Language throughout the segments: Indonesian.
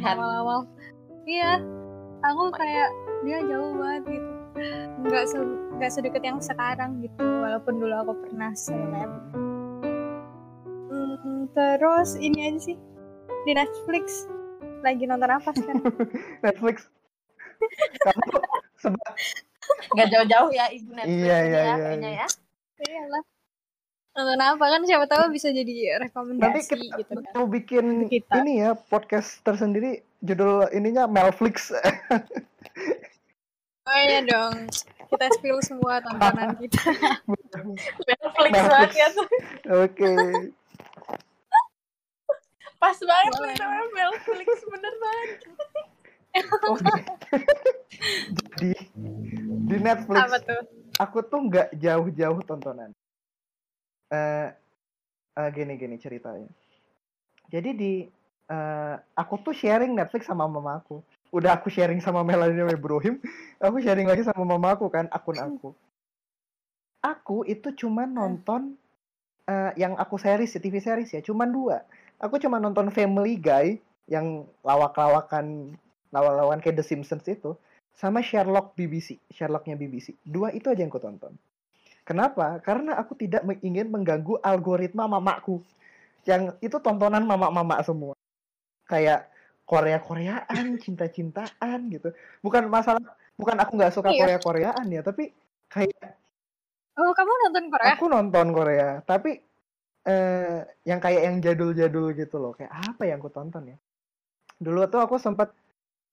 curhat. awal-awal iya aku kayak dia jauh banget gitu nggak se nggak sedekat yang sekarang gitu walaupun dulu aku pernah seleb Hmm, terus ini aja sih di Netflix lagi nonton apa sekarang Netflix. Kamu sebab Nggak jauh-jauh ya ibu Netflix Iya, iya, ya iya, kayaknya ya. Iyalah. Nonton apa kan siapa tahu bisa jadi nanti rekomendasi kita gitu kan. mau bikin Kita. ini ya podcast tersendiri judul ininya Melflix. Oh iya dong. Kita spill semua tontonan kita. Netflix. banget ya tuh. Oke. Pas banget nih namanya Netflix bener banget. Oke. Jadi di Netflix apa tuh? aku tuh nggak jauh-jauh tontonan. Eh eh, gini gini ceritanya. Jadi di eh, aku tuh sharing Netflix sama mama aku. Udah aku sharing sama Melanie Ibrahim, aku sharing lagi sama mama aku kan akun aku. Aku itu cuma nonton eh, yang aku series ya, TV series ya, cuma dua. Aku cuma nonton Family Guy yang lawak-lawakan lawan-lawan kayak The Simpsons itu sama Sherlock BBC, Sherlocknya BBC. Dua itu aja yang aku tonton. Kenapa? Karena aku tidak ingin mengganggu algoritma mamaku. Yang itu tontonan mama-mama semua. Kayak Korea-Koreaan, cinta-cintaan gitu. Bukan masalah, bukan aku nggak suka Iya. Korea-Koreaan ya, tapi kayak Oh, kamu nonton Korea? aku nonton Korea, tapi eh yang kayak yang jadul-jadul gitu loh. Kayak apa yang aku tonton ya? Dulu tuh aku sempat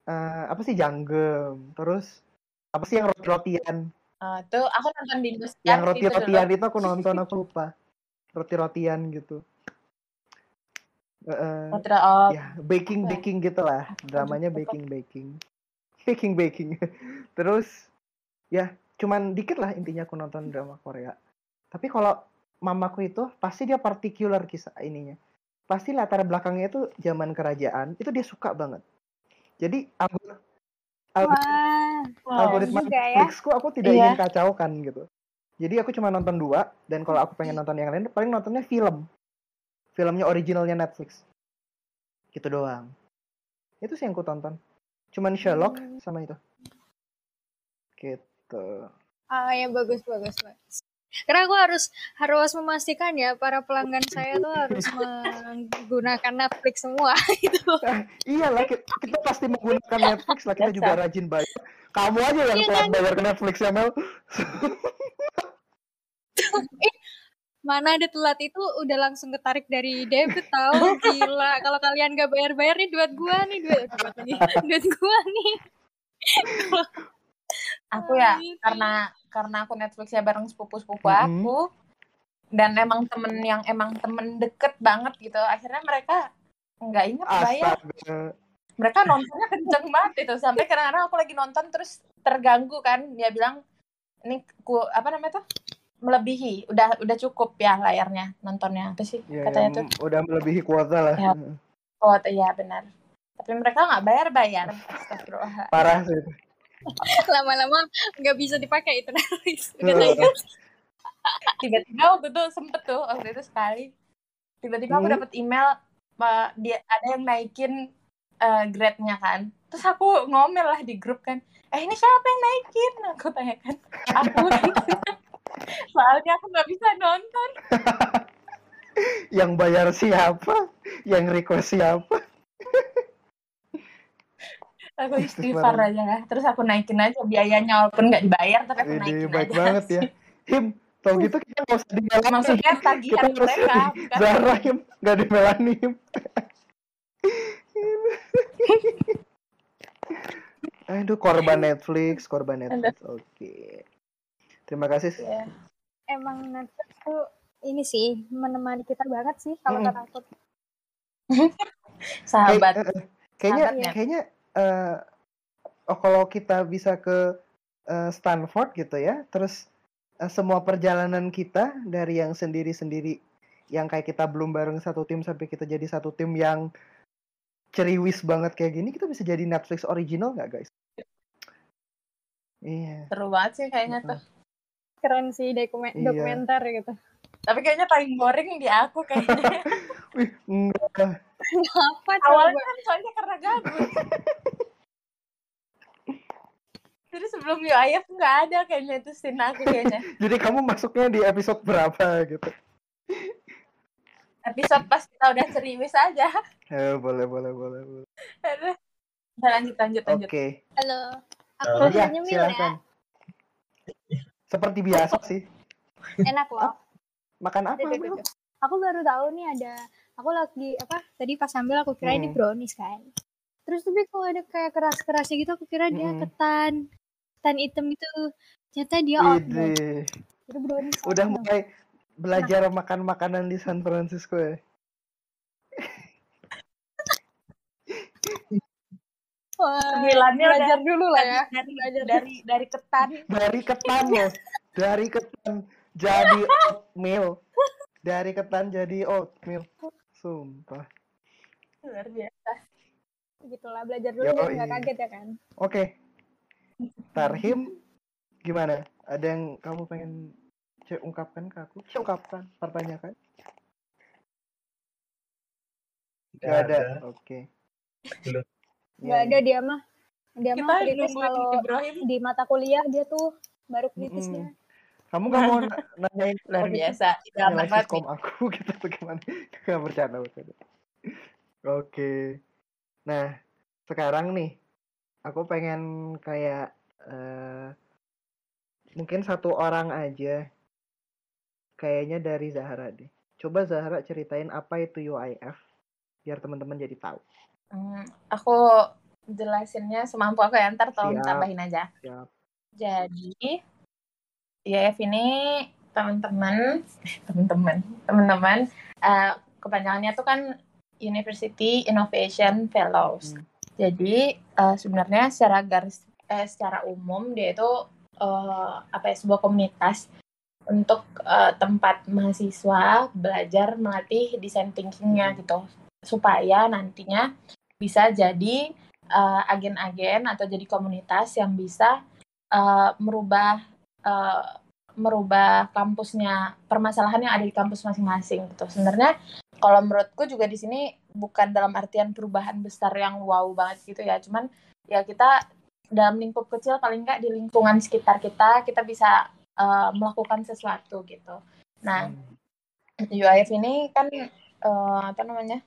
eh apa sih Janggem, terus apa sih yang roti-rotian? Tuh aku nonton di Indosiar yang roti-rotian itu aku nonton aku lupa. Roti-rotian gitu. Eh, Roti oh, ya baking baking gitulah. Dramanya baking baking. Baking baking. Terus ya cuman dikit lah intinya aku nonton drama Korea. Tapi kalau mamaku itu pasti dia particular kisah ininya. Pasti latar belakangnya itu zaman kerajaan itu dia suka banget. Jadi algor- wow. algoritma juga ya. Netflixku aku tidak Iya. ingin kacaukan gitu. Jadi aku cuma nonton dua dan kalau aku pengen nonton yang lain paling nontonnya film. Filmnya originalnya Netflix. Gitu doang. Itu sih yang aku tonton. Cuman Sherlock Hmm. sama itu. Gitu. Ah ya bagus bagus bagus. Karena aku harus harus memastikan ya para pelanggan saya tuh harus menggunakan Netflix semua itu. Ah, iyalah kita, kita pasti menggunakan Netflix lah kita juga rajin bayar. Kamu aja yang Iya telat kan? bayar ke Netflix ya Mel. Mana ada telat itu udah langsung ketarik dari debit tahu gila. Kalau kalian gak bayar-bayar nih duit gua nih duit duit lagi. Duit gua nih. Aku ya karena karena aku Netflixnya bareng sepupu-sepupu Mhm. aku dan emang temen yang emang temen deket banget gitu. Akhirnya mereka nggak inget bayar. Mereka nontonnya kenceng banget itu sampai kadang-kadang aku lagi nonton terus terganggu kan. Dia bilang ini ku apa namanya tuh melebihi udah udah cukup ya layarnya nontonnya apa sih Ya, katanya ya, tuh udah melebihi kuota lah. Ya. oh iya benar tapi mereka nggak bayar bayar. Parah sih. Lama-lama nggak bisa dipakai itu. Tiba-tiba waktu itu sempet tuh waktu itu sekali. Tiba-tiba aku Hmm. dapat email uh, dia ada yang naikin uh, grade-nya kan. Terus aku ngomel lah di grup kan. Eh ini siapa yang naikin? Aku tanyakan aku soalnya aku nggak bisa nonton. Yang bayar siapa? Yang request siapa? Aku istighfar aja lah terus aku naikin aja biayanya walaupun nggak dibayar tapi aku Ini naikin baik aja banget ya. Him, tau gitu kita nggak usah dimelani. maksudnya Kita tagihan harus mereka di Zara Him, nggak dimelani Him. Aduh, korban Netflix, korban Netflix. Oke. Terima kasih. ya. Emang Netflix tuh ini sih menemani kita banget sih kalau Mm-mm. kata aku. sahabat Kayak- eh, eh, kayaknya Sahabatnya. kayaknya eh, oh, kalau kita bisa ke eh, Stanford gitu ya, terus eh, semua perjalanan kita dari yang sendiri-sendiri yang kayak kita belum bareng satu tim sampai kita jadi satu tim yang ceriwis banget kayak gini, kita bisa jadi Netflix original nggak guys? Iya. seru banget sih kayaknya tuh keren sih dokumen Iya. dokumenter gitu. Tapi kayaknya paling boring di aku kayaknya. Wih, enggak. Apa Awalnya coba? kan soalnya karena gabut. Jadi sebelum UIF nggak ada kayaknya itu scene aku kayaknya. Jadi kamu masuknya di episode berapa gitu? Episode pas kita udah serius aja. Eh, boleh, boleh, boleh. boleh. Aduh. Nah, lanjut, lanjut, Oke. lanjut. Halo. Aku Halo. Ya, nyemil silakan. Seperti biasa sih. ya. Enak loh. Makan apa? Aku baru tahu nih ada aku lagi apa tadi pas sambil aku kira ini Hmm. brownies kan. Terus tapi kalau ada kayak keras-kerasnya gitu aku kira dia Hmm. ketan. Ketan hitam itu. Ternyata dia oatmeal. Itu brownies. Udah oatmeal. mulai belajar makan makanan di San Francisco ya? Sembilannya udah belajar dulu lah ya. dari, Belajar dari, dari ketan. Dari ketan loh. Dari ketan jadi oatmeal. Dari ketan jadi oatmeal. Sumpah. Luar biasa. Gitulah belajar dulu biar nggak kaget ya kan. Oke. Tarhim gimana? Ada yang kamu pengen Cek ungkapkan ke aku? Cek ungkapkan, pertanyakan. Gak ada. ada. Oke. Belum. Nggak Ya, ada dia mah. Dia Kita mah kritis kalau Ibrahim. di mata kuliah dia tuh baru kritisnya. Kamu gak mau na- nanyain Luar biasa. Nilai banget. siskom aku gitu tuh gimana? Gak bercanda bercanda. Oke. Nah, sekarang nih aku pengen kayak eh, mungkin satu orang aja. Kayaknya dari Zahra deh. Coba Zahra ceritain apa itu UIF biar teman-teman jadi tahu. Hmm, aku jelasinnya semampu aku ya, ntar tolong Siap. tambahin aja. Siap. Jadi, IAF ini teman-teman, teman-teman, teman-teman, eh, kepanjangannya tuh kan University Innovation Fellows. Hmm. Jadi eh, sebenarnya secara garis, eh, secara umum dia itu eh, apa ya sebuah komunitas untuk eh, tempat mahasiswa belajar melatih design thinkingnya gitu, supaya nantinya bisa jadi eh, agen-agen atau jadi komunitas yang bisa eh, merubah eh, merubah kampusnya permasalahan yang ada di kampus masing-masing gitu. Sebenarnya kalau menurutku juga di sini bukan dalam artian perubahan besar yang wow banget gitu ya, cuman ya kita dalam lingkup kecil paling nggak di lingkungan sekitar kita kita bisa eh, melakukan sesuatu gitu. Nah. UIF ini kan eh, apa namanya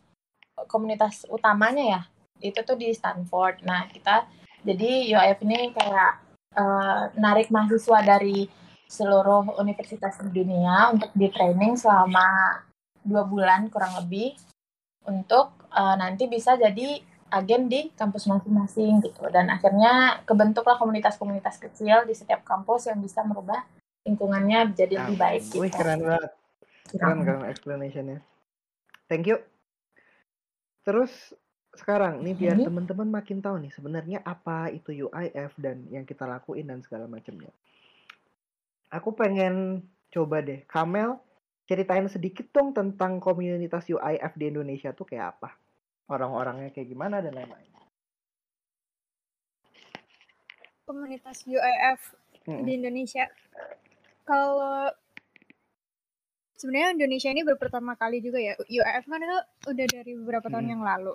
komunitas utamanya ya itu tuh di Stanford. Nah kita jadi UIF ini kayak eh, narik mahasiswa dari seluruh universitas di dunia untuk di training selama dua bulan kurang lebih untuk eh, nanti bisa jadi agen di kampus masing-masing gitu dan akhirnya kebentuklah komunitas-komunitas kecil di setiap kampus yang bisa merubah lingkungannya jadi lebih baik gitu. Wih keren banget. Keren keren explanationnya. Thank you. Terus sekarang nih biar Mhm. teman-teman makin tahu nih sebenarnya apa itu UIF dan yang kita lakuin dan segala macamnya. Aku pengen coba deh, Kamel ceritain sedikit dong tentang komunitas UIF di Indonesia tuh kayak apa? Orang-orangnya kayak gimana dan lain-lain. Komunitas UIF Mm-mm. di Indonesia. Kalau sebenarnya Indonesia ini baru pertama kali juga ya. UIF kan itu udah dari beberapa tahun Hmm. yang lalu.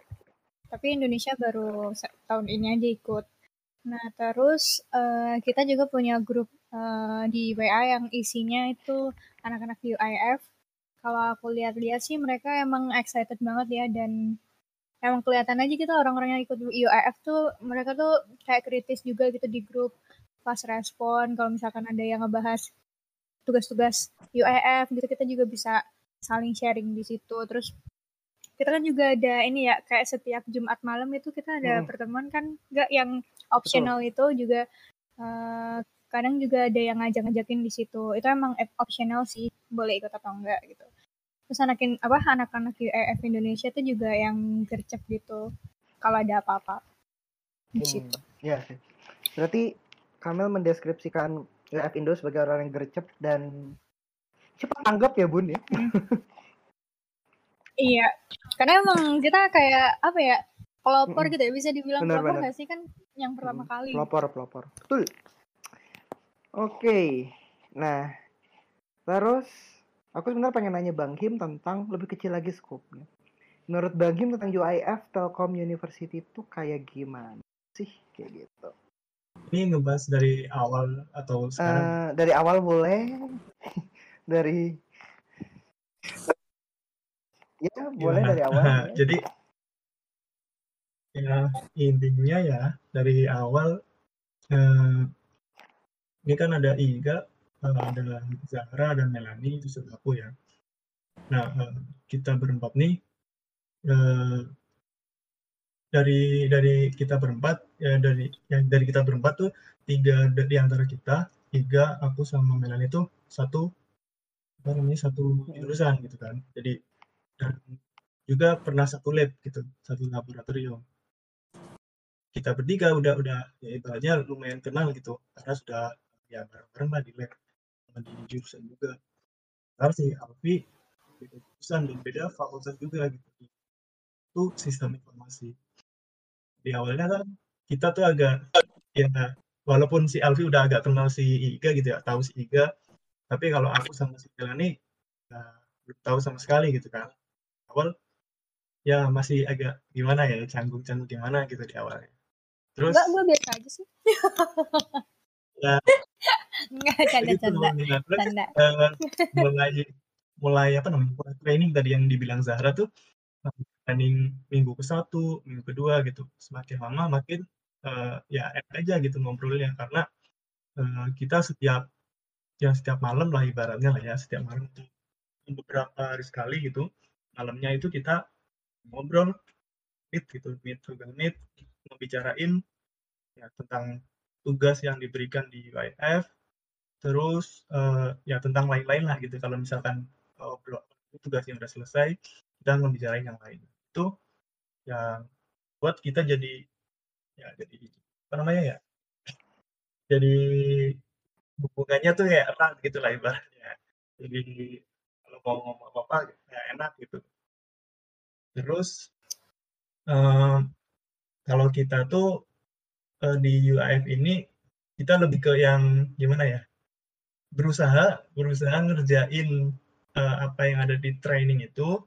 Tapi Indonesia baru tahun ini aja ikut. Nah, terus eh, kita juga punya grup eh, di WA yang isinya itu anak-anak UIF. Kalau aku lihat-lihat sih mereka emang excited banget ya dan emang kelihatan aja gitu orang-orang yang ikut UIF tuh mereka tuh kayak kritis juga gitu di grup pas respon kalau misalkan ada yang ngebahas tugas-tugas UIF gitu kita juga bisa saling sharing di situ terus kita kan juga ada ini ya kayak setiap Jumat malam itu kita ada Hmm. pertemuan kan nggak yang optional itu juga eh, kadang juga ada yang ngajak-ngajakin di situ itu emang optional sih boleh ikut atau enggak gitu terus anakin apa anak-anak UIF Indonesia itu juga yang gercep gitu kalau ada apa-apa di Hmm, situ Iya sih. Berarti Kamel mendeskripsikan UIF Indo sebagai orang yang gercep dan cepat tanggap ya bun ya. Iya, karena emang kita kayak apa ya, pelopor Mm-mm. gitu ya, bisa dibilang Benar, pelopor benar. nggak sih kan yang pertama Mm, kali. Pelopor, pelopor. Betul. Oke. Nah, terus aku sebenarnya pengen nanya Bang Him tentang lebih kecil lagi skupnya. Menurut Bang Him tentang UIF Telkom University itu kayak gimana sih kayak gitu? Ini ngebahas dari awal atau sekarang? Eh, dari awal boleh, dari ya boleh dari awal. boleh. Jadi ya intinya ya dari awal eh, ini kan ada Iga, eh, ada Zahra dan Melani itu sudah aku ya. Nah eh, kita berempat nih eh, dari dari kita berempat ya dari yang dari kita berempat tuh tiga di antara kita tiga aku sama Melani itu satu apa namanya satu jurusan gitu kan. Jadi dan juga pernah satu lab gitu, satu laboratorium. Kita bertiga udah udah ya ibaratnya lumayan kenal gitu karena sudah ya bareng-bareng lah di lab sama di jurusan juga. Karena si Alfi beda jurusan dan beda fakultas juga gitu. Itu sistem informasi. Di awalnya kan kita tuh agak ya walaupun si Alfi udah agak kenal si Iga gitu ya tahu si Iga tapi kalau aku sama si Melani ya, belum tahu sama sekali gitu kan awal ya masih agak gimana ya canggung-canggung gimana gitu di awalnya terus Enggak, gue biasa aja sih. Ya. Enggak, canda gitu canda. Terus, Canda. eh, mulai mulai apa namanya mulai training tadi yang dibilang Zahra tuh training minggu ke satu minggu kedua gitu semakin lama makin eh, ya enak aja gitu ngobrolnya karena eh, kita setiap ya setiap malam lah ibaratnya lah ya setiap malam itu beberapa hari sekali gitu malamnya itu kita ngobrol meet gitu meet Google Meet membicarain ya tentang tugas yang diberikan di UIF terus eh, ya tentang lain-lain lah gitu. Kalau misalkan belum tugasnya udah selesai kita membicarain yang lain. Itu yang buat kita jadi ya jadi apa namanya ya jadi hubungannya tuh kayak erat gitu lah ibaratnya. Jadi mau ngomong apa apa ya enak gitu. Terus eh, kalau kita tuh eh, di UIF ini kita lebih ke yang gimana ya berusaha berusaha ngerjain eh, apa yang ada di training itu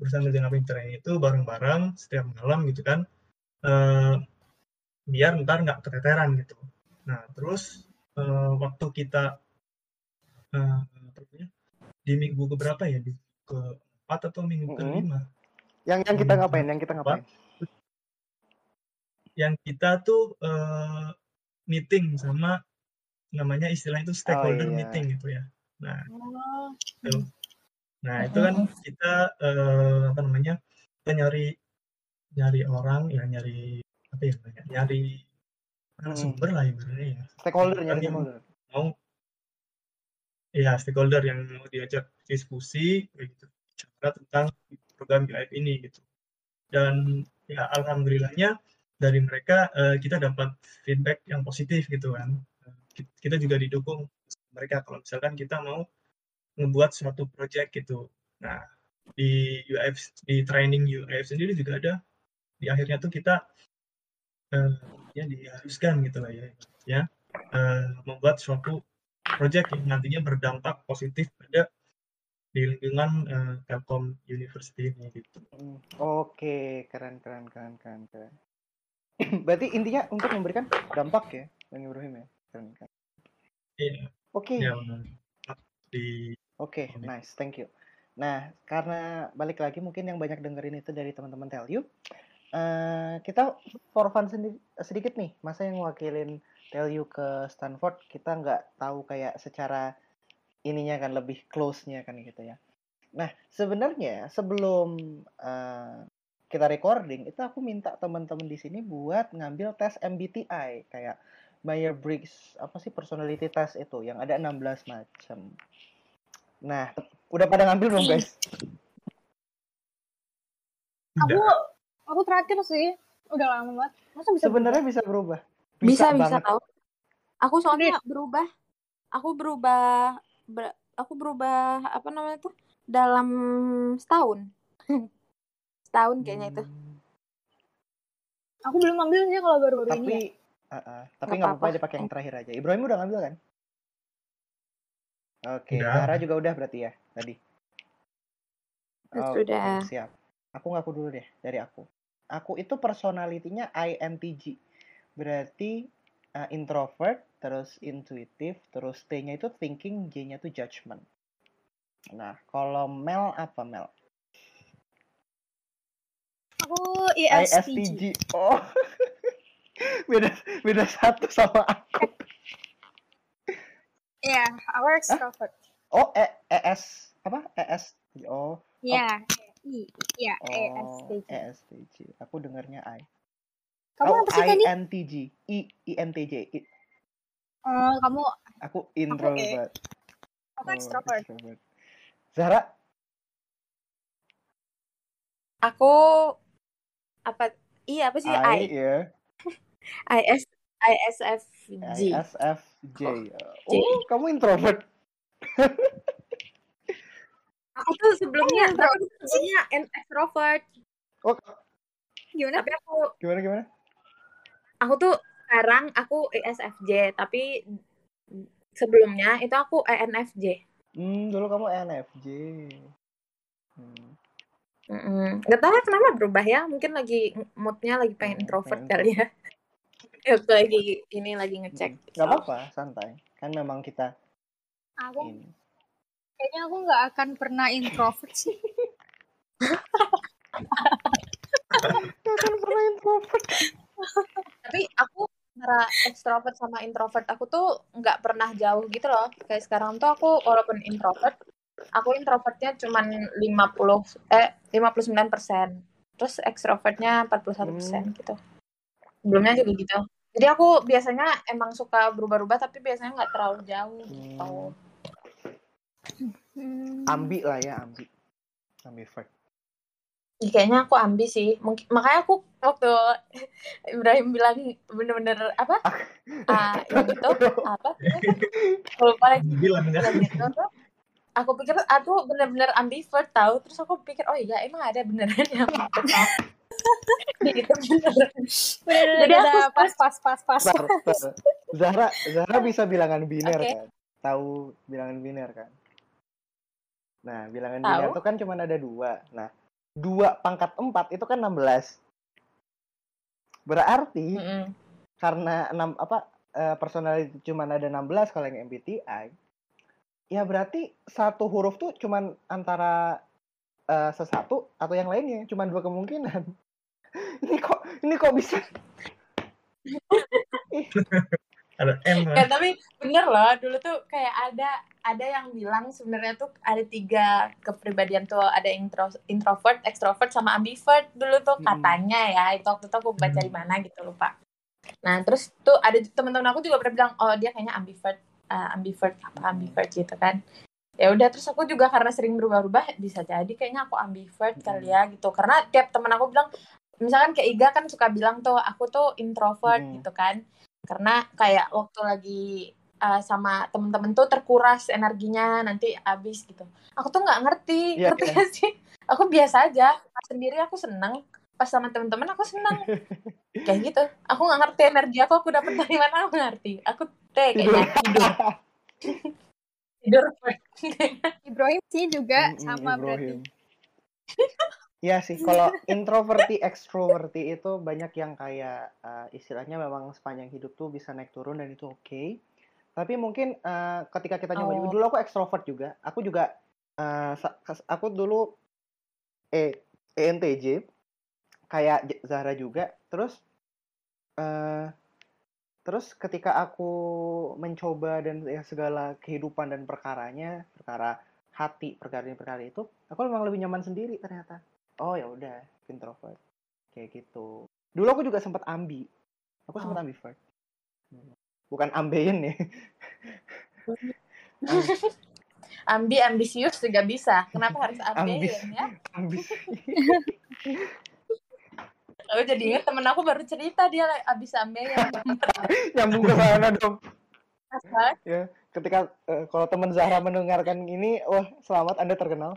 berusaha ngerjain apa yang training itu bareng-bareng setiap malam gitu kan eh, biar ntar nggak keteteran gitu. Nah terus eh, waktu kita namanya, di minggu keberapa ya di keempat atau minggu Mm-mm. kelima Yang yang kita ngapain? Yang kita ngapain? yang kita tuh eh, meeting sama namanya istilahnya itu stakeholder iya. meeting gitu ya. Nah, Oh, itu. Nah, itu kan kita eh, apa namanya? Kita nyari nyari orang ya nyari apa ya namanya? Nyari narasumber lah ibaratnya ya. Stakeholder nyari yang stakeholder. mau ya stakeholder yang mau diajak diskusi gitu. Bicara tentang program UIF ini gitu. Dan ya alhamdulillahnya dari mereka eh, kita dapat feedback yang positif gitu kan. Ki- kita juga didukung mereka kalau misalkan kita mau membuat suatu project gitu. Nah di UIF di training UIF sendiri juga ada. Di akhirnya tuh kita eh, ya diharuskan gitu lah ya ya eh, membuat suatu project yang nantinya berdampak positif pada di lingkungan eh, Telkom University ini gitu. Hmm, Oke, keren keren keren keren keren. Berarti intinya untuk memberikan dampak ya, Bang Ibrahim ya. Keren keren. Iya, Oke, ya benar. Di oke, Ini. nice, thank you. Nah, karena balik lagi mungkin yang banyak dengerin itu dari teman-teman Tell You, eh, kita for fun sedikit nih, masa yang wakilin Tell You ke Stanford, kita nggak tahu kayak secara ininya kan lebih close-nya kan gitu ya. Nah, sebenarnya sebelum eh, kita recording, itu aku minta teman-teman di sini buat ngambil tes MBTI kayak Myers-Briggs apa sih personality test itu yang ada 16 macam. Nah, udah pada ngambil belum guys? aku aku terakhir sih udah lama banget. Masa bisa Sebenarnya bisa berubah. Bisa bisa banget. tahu. Aku soalnya berubah. Aku berubah ber- aku berubah apa namanya tuh dalam setahun. setahun kayaknya itu. Hmm, Aku belum ambil sih kalau baru-baru ini. Tapi ya. uh, uh, tapi Nggak apa-apa pakai yang terakhir aja. Ibrahim udah ngambil kan? Oke, Udah. Zahra juga udah berarti ya tadi. Oke, Sudah. siap. Aku ngaku dulu deh dari aku. Aku itu personalitinya INTJ. Berarti uh, introvert, terus intuitive, terus T-nya itu thinking, J-nya itu judgment. Nah, kalau Mel apa Mel? Aku ISTJ. Oh. beda beda satu sama aku. Iya, aku extrovert. Oh, E ES apa? ES. Oh, Iya, I, iya, oh, ESTJ. ESTJ. Aku dengarnya I. Kamu oh, apa sih tadi? INTJ. I INTJ. I- Oh, kamu Aku introvert. aku Oh, extrovert. extrovert. Zahra, Aku apa? Iya apa sih? I, I, ya. IS ISFJ. ISFJ. J. Oh, kamu introvert. Aku tuh sebelumnya aku tuh sebelumnya an extrovert. Oh, Gimana? Tapi aku gimana gimana? Aku tuh sekarang aku ISFJ, tapi sebelumnya itu aku ENFJ. Hmm, dulu kamu ENFJ. Hmm. Mm-mm. Gak tahu ya kenapa berubah ya. Mungkin lagi moodnya lagi pengen Hmm, introvert pengen kali ya. Ya, Waktu lagi ini lagi ngecek. Gak apa-apa, santai. Kan memang kita Aku ini. kayaknya aku nggak akan pernah introvert sih. Gak akan pernah introvert. Tapi aku antara extrovert sama introvert aku tuh nggak pernah jauh gitu loh. Kayak sekarang tuh aku walaupun introvert, aku introvertnya cuman 50 eh 59 persen. Terus extrovertnya 41 persen gitu. Sebelumnya juga gitu. Jadi aku biasanya emang suka berubah-ubah tapi biasanya nggak terlalu jauh gitu. Hmm. Ambi lah ya, ambi. Ambivert. Ih, kayaknya aku ambi sih. Mungkin makanya aku waktu Ibrahim bilang bener-bener apa? Ah, yang itu apa? Lupa lagi. Bilang ya. Yang itu tuh, aku pikir aku bener-bener ambivert tahu. Terus aku pikir oh iya emang ada beneran yang ambivert. gitu beneran. Bener, Jadi bener, aku pas pas pas pas. Bentar. Zahra, Zahra bisa bilangan biner Oke. kan? Tahu bilangan biner kan? Nah, bilangan biner itu kan cuma ada dua. Nah, dua pangkat empat itu kan 16. Berarti Mm-mm. karena enam apa eh, personality cuma ada 16 kalau yang MBTI, ya berarti satu huruf tuh cuman antara eh, sesatu atau yang lainnya, cuma dua kemungkinan. ini kok ini kok bisa? Ada M Ya tapi bener loh dulu tuh kayak ada ada yang bilang sebenarnya tuh ada tiga kepribadian tuh ada intro, introvert, extrovert sama ambivert dulu tuh Mm-mm. katanya ya itu waktu itu aku baca di Hmm. mana gitu lupa. Nah terus tuh ada teman-teman aku juga pernah bilang oh dia kayaknya ambivert, eh, ambivert apa ambivert gitu kan. Ya udah terus aku juga karena sering berubah-ubah bisa jadi kayaknya aku ambivert kali ya gitu karena tiap temen aku bilang misalkan kayak Iga kan suka bilang tuh aku tuh introvert Mm. gitu kan karena kayak waktu lagi uh, sama temen-temen tuh terkuras energinya nanti habis gitu. Aku tuh nggak ngerti Iya, ngerti gak sih? Aku biasa aja pas sendiri aku seneng pas sama temen-temen aku seneng. Kayak gitu. Aku nggak ngerti energi aku aku dapet dari mana aku ngerti. Aku teh Tidur. kayaknya. Tidur. Tidur. Ibrahim sih juga sama berarti. Ibrahim. Iya sih, kalau introverti, extroverti itu banyak yang kayak eh, istilahnya memang sepanjang hidup tuh bisa naik turun dan itu oke. Tapi mungkin eh, ketika kita nyoba juga, Oh. dulu aku extrovert juga. Aku juga, kas- aku dulu E ENTJ, kayak Zahra juga. Terus, eh, terus ketika aku mencoba dan ya segala kehidupan dan perkaranya, perkara hati, perkara-perkara itu, aku memang lebih nyaman sendiri ternyata. Oh ya udah, introvert. Kayak gitu. Dulu aku juga sempat ambi. Aku sempat Oh. ambivert. Bukan ambeien ya. ambi ambisius juga bisa kenapa harus ambi Ambis. ya Ambis. aku jadi inget temen aku baru cerita dia abis ambeien Nyambung ke sana dong. Ya, ketika eh, kalau teman Zahra mendengarkan ini, wah selamat Anda terkenal.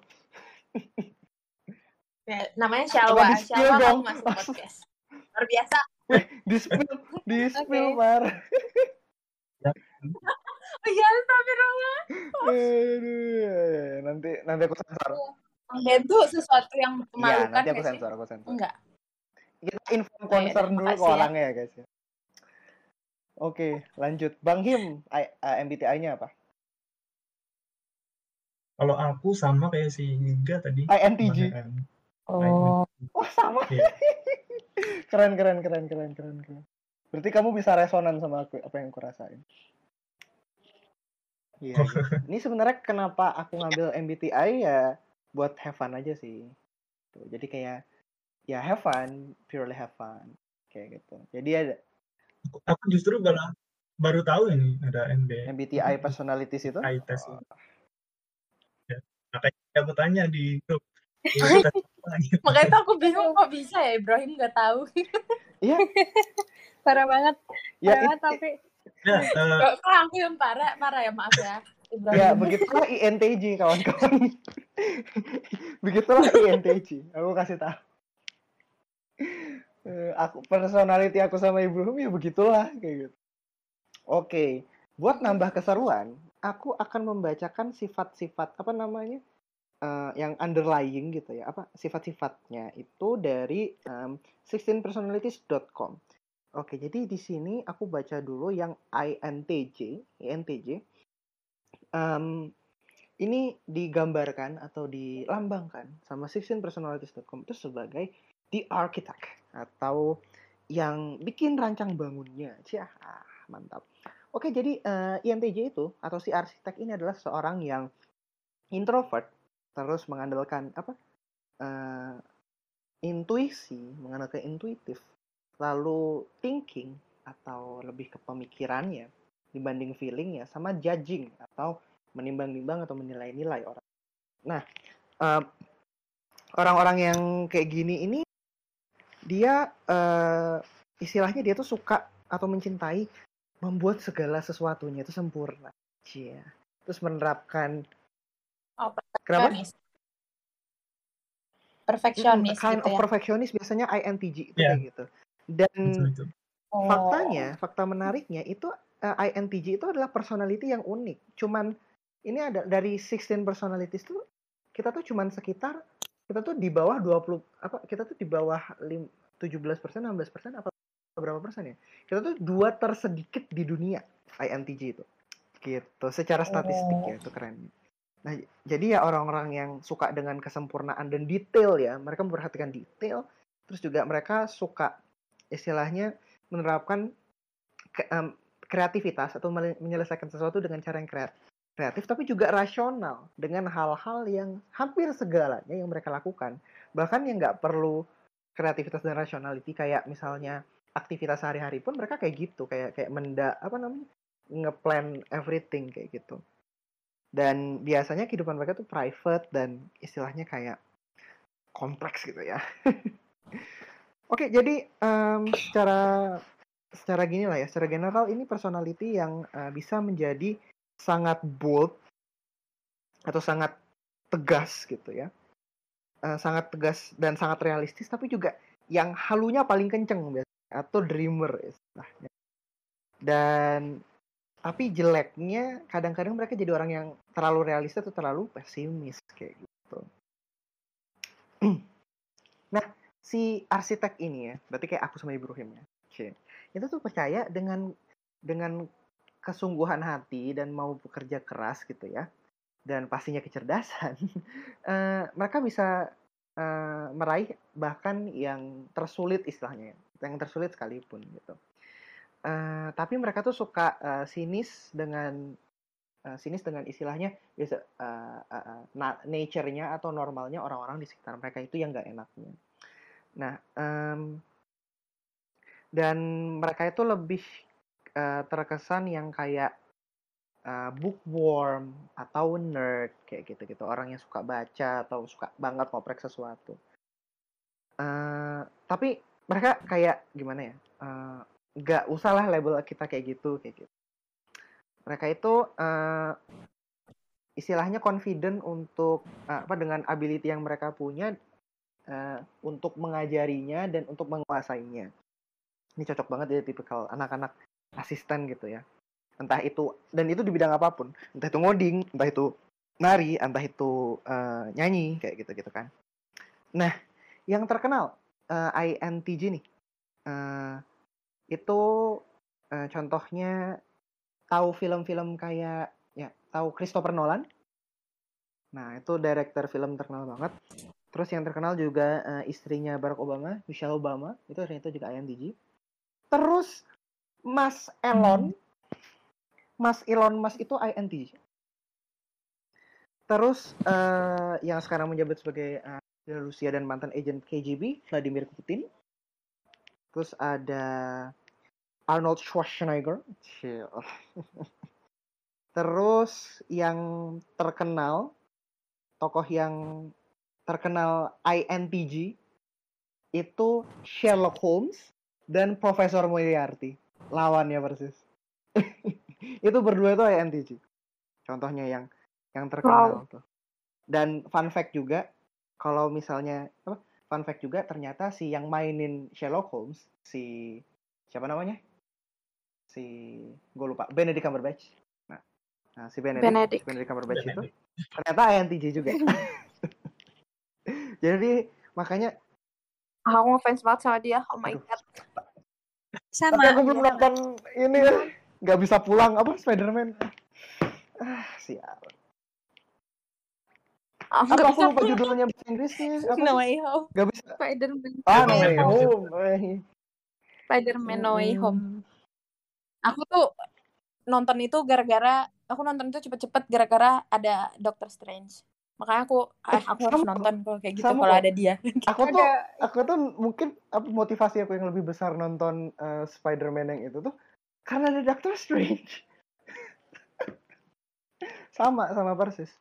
Ya, namanya Shalwa Shalwa dong. kamu masuk podcast luar biasa Di spill, di spill, Oke. Mar. Iya astagfirullah Aduh, nanti nanti aku sensor. dan itu sesuatu yang Iya, memalukan nanti aku sensor, aku sensor. enggak Kita inform Oh, ya udah, concern dulu ke ya. orangnya ya, guys ya. Oke, lanjut. Bang Him, uh, MBTI-nya apa? Kalau aku sama kayak si Giga tadi. INTJ. Kemarin. oh Wah, sama. Iya. keren, keren, keren, keren, keren, keren. Berarti kamu bisa resonan sama aku apa yang aku rasain. Iya. iya. Ini sebenarnya kenapa aku ngambil MBTI ya buat have fun aja sih. Tuh, jadi kayak ya have fun, purely have fun kayak gitu. Jadi ada Aku, justru malah baru tahu ini ada MB. MBTI personalities itu. MBTI test. Oh, Makanya aku tanya di grup. Gitu. makanya tuh aku bingung kok bisa ya Ibrahim nggak tahu Iya, Parah banget. ya, Parah it- banget tapi Ya, eh, aku yang parah parah ya maaf ya Ibrahim ya begitulah INTJ kawan-kawan. begitulah INTJ. Aku kasih tahu. Eh, aku personality aku sama Ibrahim ya begitulah kayak gitu. Oke, buat nambah keseruan, aku akan membacakan sifat-sifat apa namanya eh, yang underlying gitu ya, apa sifat-sifatnya itu dari em, 16personalities.com. Oke, jadi di sini aku baca dulu yang INTJ, INTJ. Em, ini digambarkan atau dilambangkan sama 16personalities.com itu sebagai the architect atau yang bikin rancang bangunnya. Cih, ah, mantap. Oke, jadi eh, INTJ itu atau si arsitek ini adalah seorang yang introvert terus mengandalkan apa? eh, intuisi, mengandalkan intuitif, lalu thinking atau lebih ke pemikirannya dibanding feelingnya sama judging atau menimbang-nimbang atau menilai-nilai orang. Nah, eh, orang-orang yang kayak gini ini dia eh, istilahnya dia tuh suka atau mencintai membuat segala sesuatunya itu sempurna. Cia. Terus menerapkan oh kenapa? perfeksionis kind gitu of ya perfectionist biasanya INTJ itu Iya. kayak gitu. Dan itu. Oh. faktanya, fakta menariknya itu eh, INTJ itu adalah personality yang unik. Cuman ini ada dari 16 personalities tuh kita tuh cuman sekitar kita tuh di bawah 20 apa kita tuh di bawah lim, 17 persen 16 persen apa berapa persen ya kita tuh dua tersedikit di dunia INTJ itu gitu secara statistik ya itu keren nah jadi ya orang-orang yang suka dengan kesempurnaan dan detail ya mereka memperhatikan detail terus juga mereka suka istilahnya menerapkan ke- em, kreativitas atau menyelesaikan sesuatu dengan cara yang kreatif tapi juga rasional dengan hal-hal yang hampir segalanya yang mereka lakukan. Bahkan yang nggak perlu kreativitas dan rationality kayak misalnya aktivitas sehari-hari pun mereka kayak gitu kayak kayak menda apa namanya ngeplan everything kayak gitu. Dan biasanya kehidupan mereka tuh private dan istilahnya kayak kompleks gitu ya oke jadi em, secara secara gini lah ya secara general ini personality yang eh, bisa menjadi sangat bold atau sangat tegas gitu ya. Eh, sangat tegas dan sangat realistis tapi juga yang halunya paling kenceng biasanya atau dreamer istilahnya. Dan tapi jeleknya kadang-kadang mereka jadi orang yang terlalu realistis atau terlalu pesimis kayak gitu si arsitek ini ya. Berarti kayak aku sama Ibrahim ya. Cie. itu tuh percaya dengan dengan kesungguhan hati dan mau bekerja keras gitu ya. Dan pastinya kecerdasan. Eh, mereka bisa eh, meraih bahkan yang tersulit istilahnya ya. yang tersulit sekalipun gitu. Eh, tapi mereka tuh suka eh, sinis dengan sinis dengan istilahnya biasa eh, eh, na- nature-nya atau normalnya orang-orang di sekitar mereka itu yang nggak enaknya nah em, dan mereka itu lebih eh, terkesan yang kayak uh, bookworm atau nerd kayak gitu-gitu. Orang yang suka baca atau suka banget ngoprek sesuatu. Eh, tapi mereka kayak gimana ya? Nggak usah lah label kita kayak gitu kayak gitu. Mereka itu eh, istilahnya confident untuk apa dengan ability yang mereka punya eh, untuk mengajarinya dan untuk menguasainya. Ini cocok banget ya tipikal anak-anak asisten gitu ya. Entah itu dan itu di bidang apa pun. Entah itu ngoding entah itu nari entah itu eh, nyanyi kayak gitu gitu kan. Nah yang terkenal eh, INTJ nih. Eh, itu eh, contohnya tahu film-film kayak ya tahu Christopher Nolan. Nah itu director film terkenal banget terus yang terkenal juga eh, istrinya Barack Obama Michelle Obama itu ternyata juga INTJ terus Mas Elon Mas Elon Musk itu INTJ terus eh, yang sekarang menjabat sebagai Presiden Rusia dan mantan agent KGB Vladimir Putin. Terus ada Arnold Schwarzenegger. Chill. terus yang terkenal tokoh yang terkenal INTJ itu Sherlock Holmes dan Profesor Moriarty. Lawannya persis. Itu berdua itu INTJ contohnya yang yang terkenal tuh. Dan fun fact juga kalau misalnya apa fun fact juga ternyata si yang mainin Sherlock Holmes si siapa namanya? Si gue lupa Benedict Cumberbatch. Nah, nah si Benedict Benedict. Benedict Cumberbatch itu Benedict. ternyata INTJ juga jadi makanya Aku ngefans banget sama dia. Oh my Aduh. god. Sama. tapi aku belum nonton ini ya nggak bisa pulang apa Spiderman ah sial Aku apa aku lupa pulang. judulnya bahasa Inggrisnya apa No? Way Home. nggak bisa Spider-Man. ah No no Way Home. Eh, Spider-Man No Way Home. Aku tuh nonton itu gara-gara aku nonton itu cepet-cepet gara-gara ada Doctor Strange. Makanya aku eh, aku harus sama. nonton kalau kayak gitu kalau ada dia. aku tuh aku tuh mungkin apa motivasi aku yang lebih besar nonton eh, Spider-Man yang itu tuh karena ada Doctor Strange sama sama persis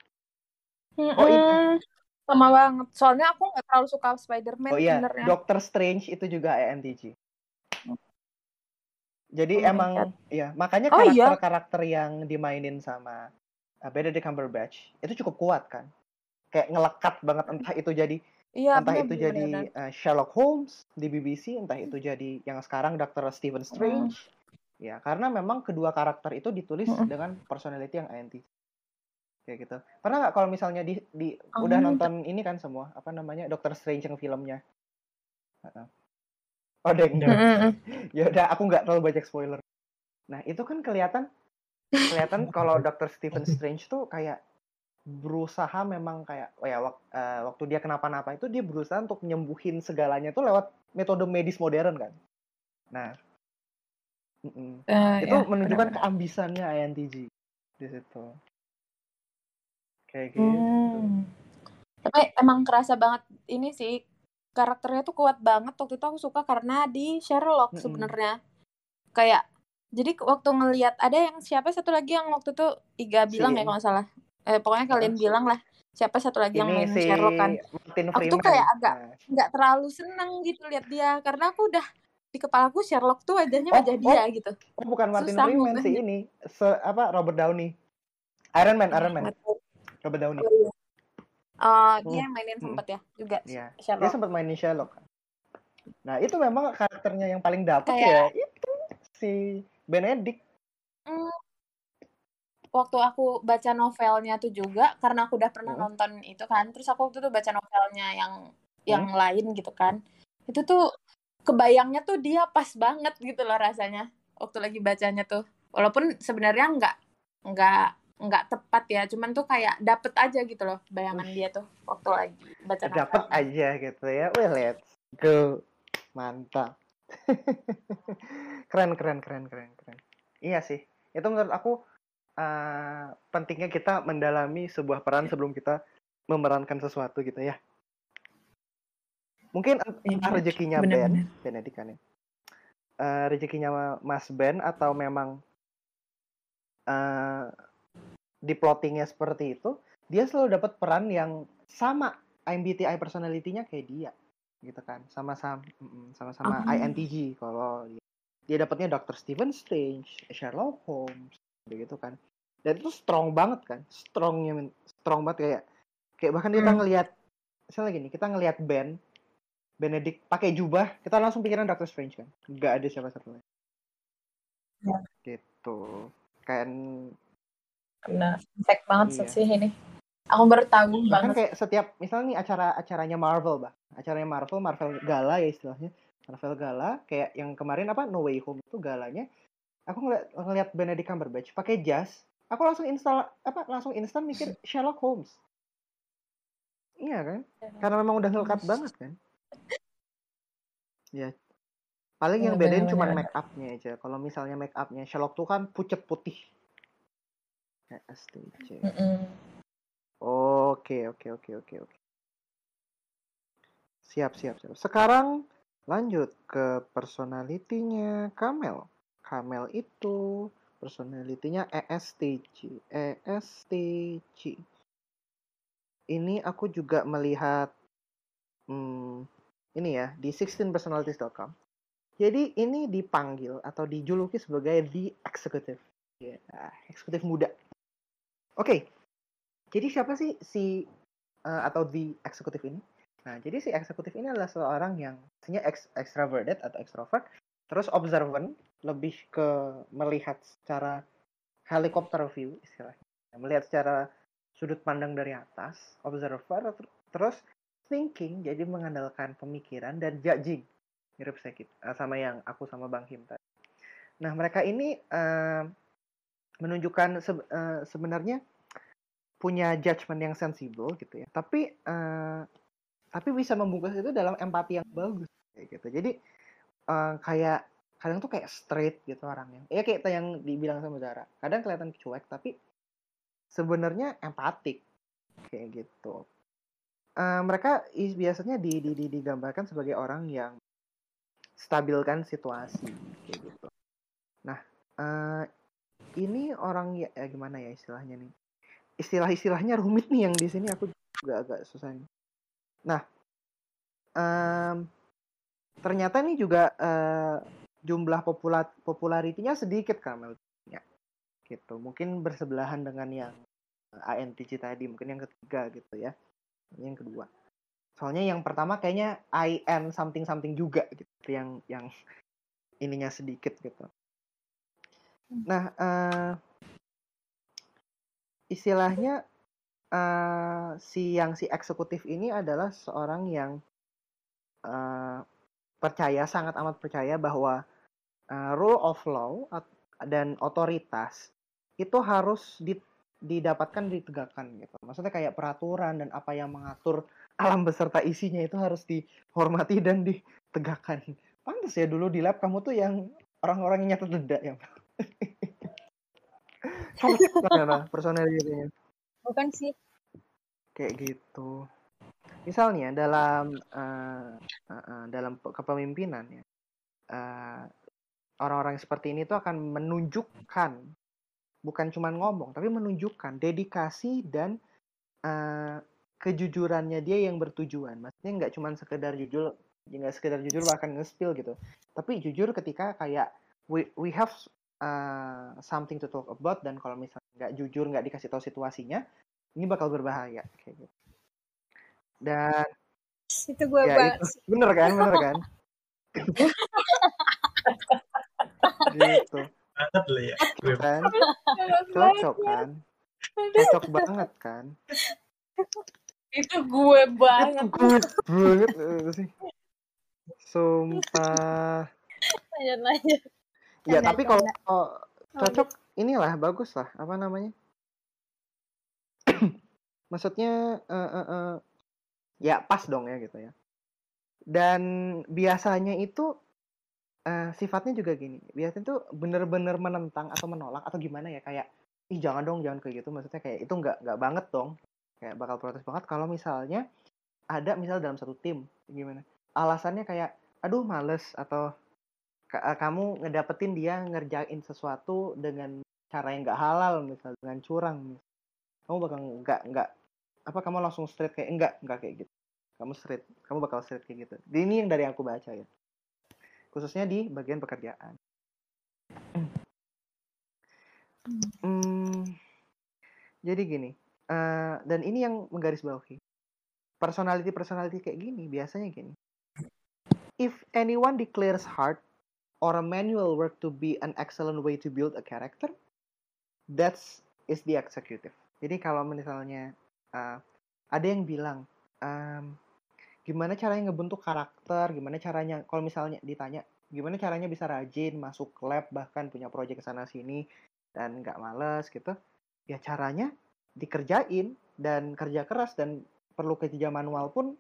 Oh, itu. Mm-mm. Sama banget. Soalnya aku nggak terlalu suka Spider-Man oh iya sebenarnya. Doctor Strange itu juga INTJ jadi Oh emang ya makanya Oh iya. karakter-karakter yang dimainin sama uh, Benedict Cumberbatch itu cukup kuat kan kayak ngelekat banget entah itu jadi Iya, entah bener, itu bener, jadi bener. uh, Sherlock Holmes di BBC entah itu jadi yang sekarang Dr. Stephen Strange ya karena memang kedua karakter itu ditulis Mm-mm. dengan personality yang INTJ kayak gitu pernah nggak kalau misalnya di, di udah Oh, nonton ini kan semua apa namanya Doctor Strange yang filmnya oh deng deng ya udah aku nggak terlalu banyak spoiler nah itu kan kelihatan kelihatan kalau Dr. Stephen Strange tuh kayak berusaha memang kayak oh ya wak- eh, waktu dia kenapa-napa itu dia berusaha untuk nyembuhin segalanya tuh lewat metode medis modern kan nah. Eh, itu ya, menunjukkan bener-bener. keambisannya INTJ di situ kayak gitu Hmm. Tapi emang kerasa banget ini sih karakternya tuh kuat banget waktu itu aku suka karena di Sherlock sebenarnya kayak jadi waktu ngelihat ada yang siapa satu lagi yang waktu itu Iga Si bilang ya ini. kalau nggak salah eh, pokoknya kalian bilang lah siapa satu lagi yang main si Sherlock kan Martin Aku tuh kayak agak- Nah, nggak terlalu seneng gitu lihat dia karena aku udah di kepalaku Sherlock tuh wajahnya Oh, wajah oh. dia gitu oh bukan Martin Susah Freeman si ngubahnya. ini se apa Robert Downey Iron Man Iron Man. Robert Downey Oh, iya. Eh, dia Hmm. yang mainin sempet ya juga Iya. Dia sempat mainin Sherlock. Nah, itu memang karakternya yang paling dapet Kayak- ya itu si Benedict. Hmm. Waktu aku baca novelnya tuh juga karena aku udah pernah Hmm. nonton itu kan terus aku waktu itu baca novelnya yang yang lain gitu kan itu tuh kebayangnya tuh dia pas banget gitu loh rasanya waktu lagi bacanya tuh walaupun sebenarnya nggak nggak nggak tepat ya cuman tuh kayak dapet aja gitu loh bayangan dia tuh waktu lagi baca Dapet novelnya. aja gitu ya. Well, let's go. Mantap. keren, keren, keren, keren, keren. Iya sih. Itu menurut aku eh, pentingnya kita mendalami sebuah peran sebelum kita memerankan sesuatu gitu ya. Mungkin entah Iya, rezekinya bener-bener. Ben, Benedict kan ya. Eh, rezekinya Mas Ben atau memang eh di plottingnya seperti itu, dia selalu dapat peran yang sama MBTI personality-nya kayak dia, gitu kan, sama-sama, sama-sama Oh. INTJ kalau dia, dia dapatnya Dr. Stephen Strange, Sherlock Holmes, gitu kan, dan itu strong banget kan, strongnya, strong banget kayak, kayak bahkan kita Hmm. ngelihat, misalnya gini, kita ngelihat Ben, Benedict pakai jubah, kita langsung pikiran Dr. Strange kan, nggak ada siapa satu lagi, Ya. gitu. kan Benar. Fact banget Iya. sih ini. Aku baru tahu bahkan banget. kayak setiap misalnya nih acara-acaranya Marvel bah acaranya Marvel Marvel Gala ya istilahnya Marvel Gala kayak yang kemarin apa No Way Home itu galanya aku ngeliat ngeliat Benedict Cumberbatch pakai jas aku langsung install apa langsung instan mikir Sherlock Holmes iya kan karena memang udah ngelekat banget kan ya paling yang Iya, bedain cuma make upnya aja kalau misalnya make upnya Sherlock tuh kan pucet putih Ya, STC. Mm-mm. Oke, oke, oke, oke, oke. Siap, siap, siap. Sekarang lanjut ke personalitinya Kamel. Kamel itu personalitinya ESTJ. ESTJ. Ini aku juga melihat hmm, ini ya di 16personalities.com. Jadi ini dipanggil atau dijuluki sebagai the executive. Ya, eksekutif muda. Oke, jadi siapa sih si eh, atau the eksekutif ini? Nah, jadi si eksekutif ini adalah seorang yang sebenarnya ex extroverted atau extrovert, terus observant, lebih ke melihat secara helicopter view istilahnya. Melihat secara sudut pandang dari atas, observer, ter- terus thinking, jadi mengandalkan pemikiran dan judging. Mirip sedikit eh, sama yang aku sama Bang Him tadi. Nah, mereka ini eh, menunjukkan se- eh, sebenarnya punya judgement yang sensibel gitu ya. Tapi eh, tapi bisa membungkus itu dalam empati yang bagus kayak gitu. Jadi eh, kayak kadang tuh kayak straight gitu orangnya. Ya kayak yang dibilang sama Zara. Kadang kelihatan cuek tapi sebenarnya empatik kayak gitu. Eh, mereka biasanya di, di, di- digambarkan sebagai orang yang stabilkan situasi kayak gitu. Nah, eh, ini orang ya, ya gimana ya istilahnya nih? Istilah-istilahnya rumit nih yang di sini aku juga agak susah. nih. Nah, em, ternyata ini juga eh, jumlah populat popularitinya sedikit Kamel ya gitu. Mungkin bersebelahan dengan yang INTJ tadi mungkin yang ketiga gitu ya. Ini yang kedua. Soalnya yang pertama kayaknya IN something something juga gitu. Yang yang ininya sedikit gitu. Nah eh, istilahnya eh, si yang si eksekutif ini adalah seorang yang eh, percaya sangat amat percaya bahwa eh, rule of law dan otoritas itu harus di- didapatkan ditegakkan gitu. Maksudnya kayak peraturan dan apa yang mengatur alam beserta isinya itu harus dihormati dan ditegakkan. Pantas ya dulu di lab kamu tuh yang orang-orang yang nyata denda ya. Gimana personalitinya? Bukan sih. kayak gitu. Misalnya dalam eh, eh, eh, dalam pe- kepemimpinan ya, eh, orang-orang seperti ini tuh akan menunjukkan, bukan cuma ngomong, tapi menunjukkan dedikasi dan eh, kejujurannya dia yang bertujuan. Maksudnya nggak cuma sekedar jujur, nggak sekedar jujur bahkan nge-spill gitu, tapi jujur ketika kayak we we have uh, something to talk about dan kalau misalnya nggak jujur nggak dikasih tahu situasinya ini bakal berbahaya kayak gitu dan Itu gue ya banget itu. Bener kan bener kan? Gitu. Mantap lah ya. Kan? Cocok kan? cocok banget kan? Itu gue itu banget. gue banget eh, sih? Sumpah. Lanjut lanjut. ya tapi kalau cocok inilah bagus lah apa namanya? Maksudnya eh, eh, eh, ya pas dong ya gitu ya. Dan biasanya itu eh, sifatnya juga gini. Biasanya tuh bener-bener menentang atau menolak atau gimana ya? Kayak ih jangan dong jangan kayak gitu. Maksudnya kayak itu nggak nggak banget dong. Kayak bakal protes banget kalau misalnya ada misal dalam satu tim gimana? Alasannya kayak aduh males atau eh, kamu ngedapetin dia ngerjain sesuatu dengan cara yang nggak halal misal dengan curang. Kamu bakal nggak nggak apa kamu langsung straight kayak enggak enggak kayak gitu. Kamu straight kamu bakal straight kayak gitu. Ini yang dari aku baca ya. Khususnya di bagian pekerjaan. Hmm, jadi gini eh, dan ini yang menggarisbawahi. Personality personality kayak gini biasanya gini. If anyone declares hard or a manual work to be an excellent way to build a character that's is the executive. Jadi kalau misalnya uh, ada yang bilang um, gimana caranya ngebentuk karakter, gimana caranya? Kalau misalnya ditanya gimana caranya bisa rajin masuk lab bahkan punya proyek ke sana sini dan nggak males? Gitu. Ya caranya dikerjain dan kerja keras dan perlu kerja manual pun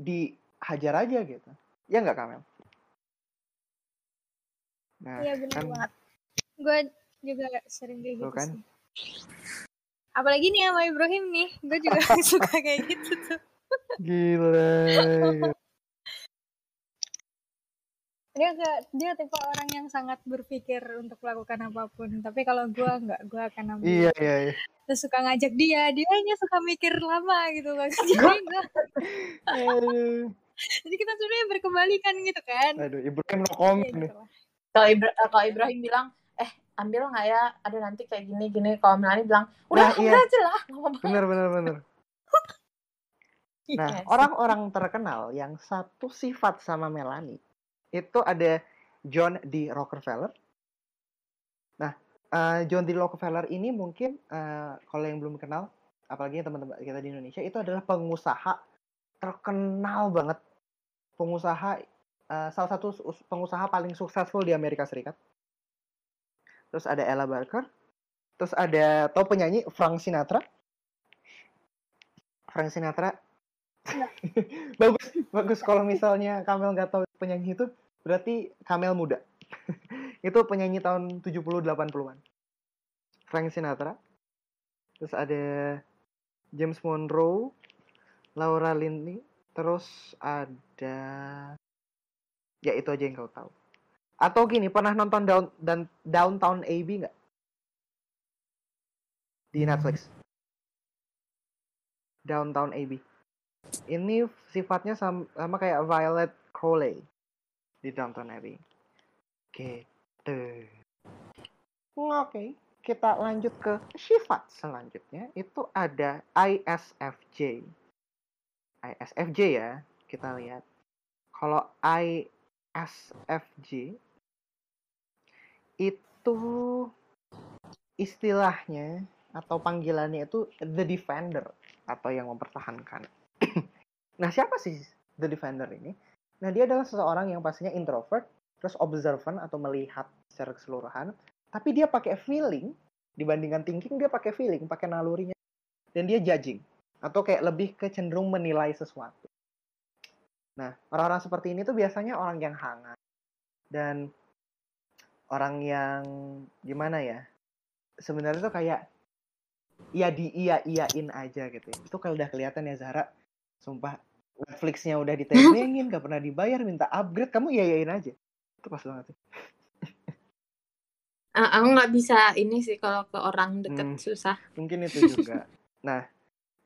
dihajar aja gitu. Ya nggak Kamel? Nah iya benar kan, banget. Gue juga sering kayak gitu kan? sih apalagi nih sama Ibrahim nih. Gue juga suka kayak gitu tuh. Gila. Dia gak dia tipe orang yang sangat berpikir untuk melakukan apa pun. Tapi kalau gue nggak gue akan ambil. Iya iya, iya. terus suka ngajak dia. Dia hanya suka mikir lama gitu kan jadi gue jadi kita sebenarnya berkebalikan gitu kan. Aduh Ibrahim no comment ya, nih. kalau Ibra kalau Ibrahim bilang ambil nggak ya ada nanti kayak gini gini kalau Melani bilang udah nah, iya. aja lah bener bener bener nah orang-orang terkenal yang satu sifat sama Melani itu ada John D. Rockefeller. Nah, uh, John D. Rockefeller ini mungkin uh, kalau yang belum kenal, apalagi teman-teman kita di Indonesia, itu adalah pengusaha terkenal banget. Pengusaha, uh, salah satu pengusaha paling suksesful di Amerika Serikat. Terus ada Ella Barker. Terus ada, tau penyanyi? Frank Sinatra? Frank Sinatra. Bagus bagus. Kalau misalnya Kamel nggak tahu penyanyi itu berarti Kamel muda. Itu penyanyi tahun 70 80-an Frank Sinatra. Terus ada James Monroe Laura Linney. Terus ada ya itu aja yang kau tahu atau gini pernah nonton down dan Downtown AB nggak di Netflix Downtown AB ini sifatnya sama, sama kayak Violet Crowley di Downton Abbey. Gitu. Oke, kita lanjut ke sifat selanjutnya. Itu ada ISFJ. ISFJ ya, kita lihat. Kalau ISFJ itu istilahnya atau panggilannya itu the defender atau yang mempertahankan. nah, siapa sih The Defender ini? Nah, dia adalah seseorang yang pastinya introvert, terus observant atau melihat secara keseluruhan, tapi dia pakai feeling dibandingkan thinking dia pakai feeling, pakai nalurinya. Dan dia judging atau kayak lebih ke cenderung menilai sesuatu. Nah, orang-orang seperti ini tuh biasanya orang yang hangat dan orang yang gimana ya? Sebenarnya tuh kayak ya di iya iyain aja gitu. Ya. Itu kalau udah kelihatan ya Zara Sumpah Netflixnya udah ditebengin, gak pernah dibayar, minta upgrade, kamu iyain aja. Itu pas banget. Uh, aku nggak bisa ini sih kalau ke orang deket hmm, susah. Mungkin itu juga. nah,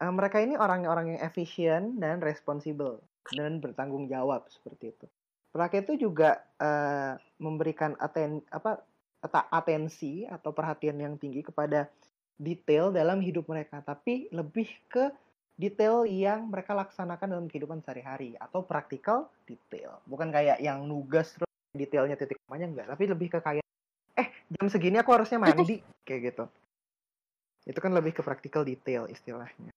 uh, mereka ini orang-orang yang efisien dan responsibel dan bertanggung jawab seperti itu. Mereka itu juga uh, memberikan aten apa atensi atau perhatian yang tinggi kepada detail dalam hidup mereka, tapi lebih ke detail yang mereka laksanakan dalam kehidupan sehari-hari atau praktikal detail. Bukan kayak yang nugas detailnya titik komanya enggak. Tapi lebih ke kayak eh jam segini aku harusnya mandi kayak gitu. Itu kan lebih ke praktikal detail istilahnya.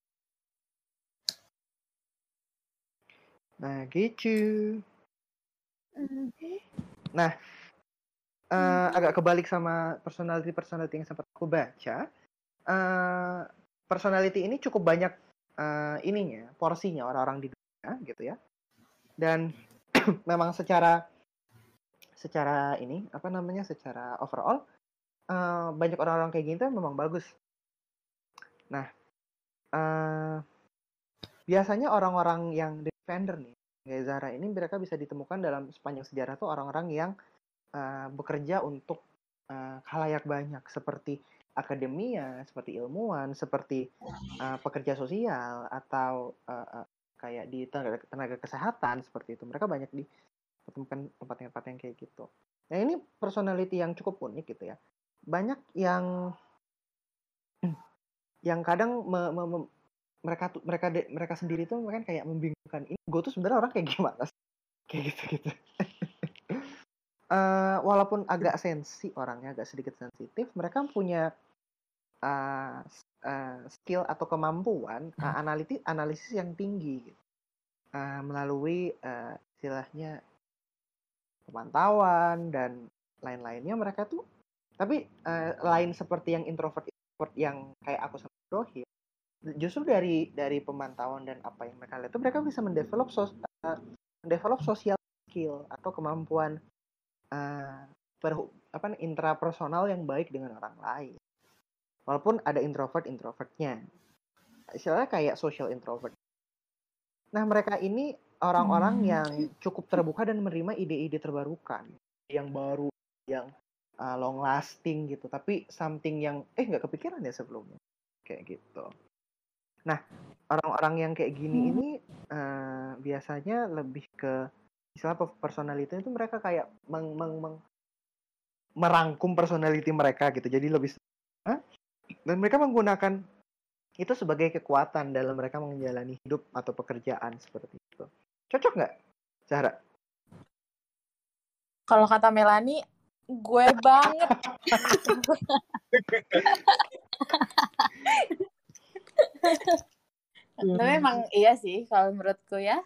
Nah gitu nah uh, agak kebalik sama personality personality yang sempat aku baca. Uh, personality ini cukup banyak uh, ininya porsinya orang-orang di dunia gitu ya. Dan memang secara secara ini apa namanya secara overall uh, banyak orang-orang kayak gitu memang bagus. Nah uh, biasanya orang-orang yang defender nih kayak Zara ini mereka bisa ditemukan dalam sepanjang sejarah tuh orang-orang yang uh, bekerja untuk uh, halayak banyak seperti akademia, seperti ilmuwan, seperti uh, pekerja sosial atau uh, uh, kayak di tenaga, tenaga kesehatan seperti itu. Mereka banyak ditemukan tempat-tempat yang kayak gitu. Nah ini personality yang cukup unik gitu ya. Banyak yang yang kadang me, me, me, mereka tuh mereka de, mereka sendiri tuh kan kayak membingungkan ini gue tuh sebenarnya orang kayak gimana sih? kayak gitu gitu eh, walaupun agak sensi orangnya agak sedikit sensitif, mereka punya uh, uh, skill atau kemampuan uh, analitis analisis yang tinggi gitu. uh, melalui uh, istilahnya pemantauan dan lain-lainnya mereka tuh tapi uh, lain seperti yang introvert introvert yang kayak aku sama Rohim justru dari dari pemantauan dan apa yang mereka lihat itu mereka bisa mendevelop sos, uh, mendevelop sosial skill atau kemampuan uh, per, apa intrapersonal yang baik dengan orang lain. Walaupun ada introvert introvertnya. Istilahnya kayak social introvert. Nah mereka ini orang-orang hmm. yang cukup terbuka dan menerima ide-ide terbarukan. Yang baru yang uh, long lasting gitu. Tapi something yang eh nggak kepikiran ya sebelumnya. Kayak gitu nah orang-orang yang kayak gini hmm. ini uh, biasanya lebih ke istilah personality itu mereka kayak meng, meng, meng, merangkum personality mereka gitu jadi lebih huh? dan mereka menggunakan itu sebagai kekuatan dalam mereka menjalani hidup atau pekerjaan seperti itu Cocok nggak, Zahra? Kalau kata Melani, gue banget. Tapi emang iya sih kalau menurutku ya